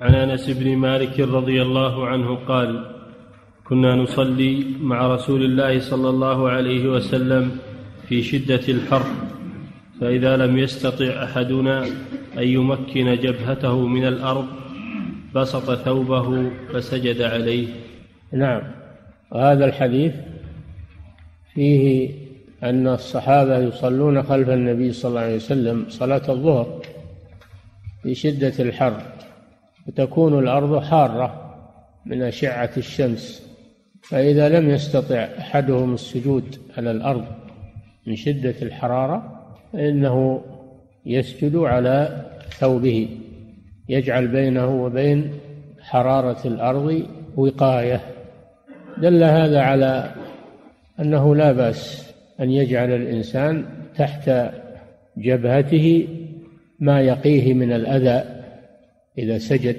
عن أنس بن مالك رضي الله عنه قال كنا نصلي مع رسول الله صلى الله عليه وسلم في شدة الحر فإذا لم يستطع أحدنا أن يمكن جبهته من الأرض بسط ثوبه فسجد عليه. نعم. وهذا الحديث فيه أن الصحابة يصلون خلف النبي صلى الله عليه وسلم صلاة الظهر في شدة الحر. وتكون الأرض حارة من أشعة الشمس فإذا لم يستطع أحدهم السجود على الأرض من شدة الحرارة فإنه يسجد على ثوبه يجعل بينه وبين حرارة الأرض وقاية. دل هذا على أنه لا بأس أن يجعل الإنسان تحت جبهته ما يقيه من الأذى إذا سجد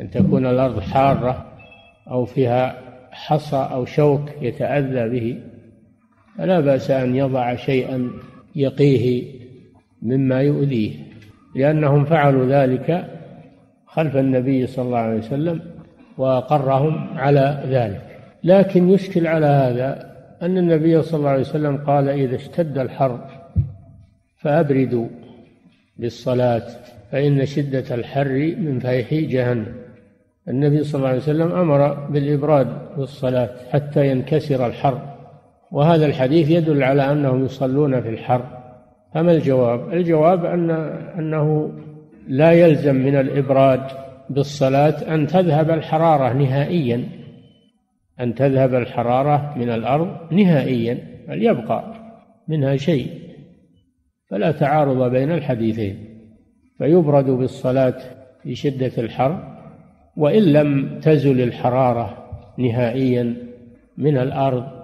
أن تكون الأرض حارة أو فيها حصى أو شوك يتأذى به فلا بأس أن يضع شيئا يقيه مما يؤذيه لأنهم فعلوا ذلك خلف النبي صلى الله عليه وسلم وأقرهم على ذلك. لكن يشكل على هذا أن النبي صلى الله عليه وسلم قال إذا اشتد الحر فأبردوا. بالصلاة فإن شدة الحر من فيح جهنم. النبي صلى الله عليه وسلم أمر بالإبراد بالصلاة حتى ينكسر الحر. وهذا الحديث يدل على أنهم يصلون في الحر. فما الجواب؟ الجواب أن أنه لا يلزم من الإبراد بالصلاة أن تذهب الحرارة نهائيا. أن تذهب الحرارة من الأرض نهائيا بل يبقى منها شيء. فلا تعارض بين الحديثين فيبرد بالصلاة في شدة الحر وإن لم تزل الحرارة نهائيا من الأرض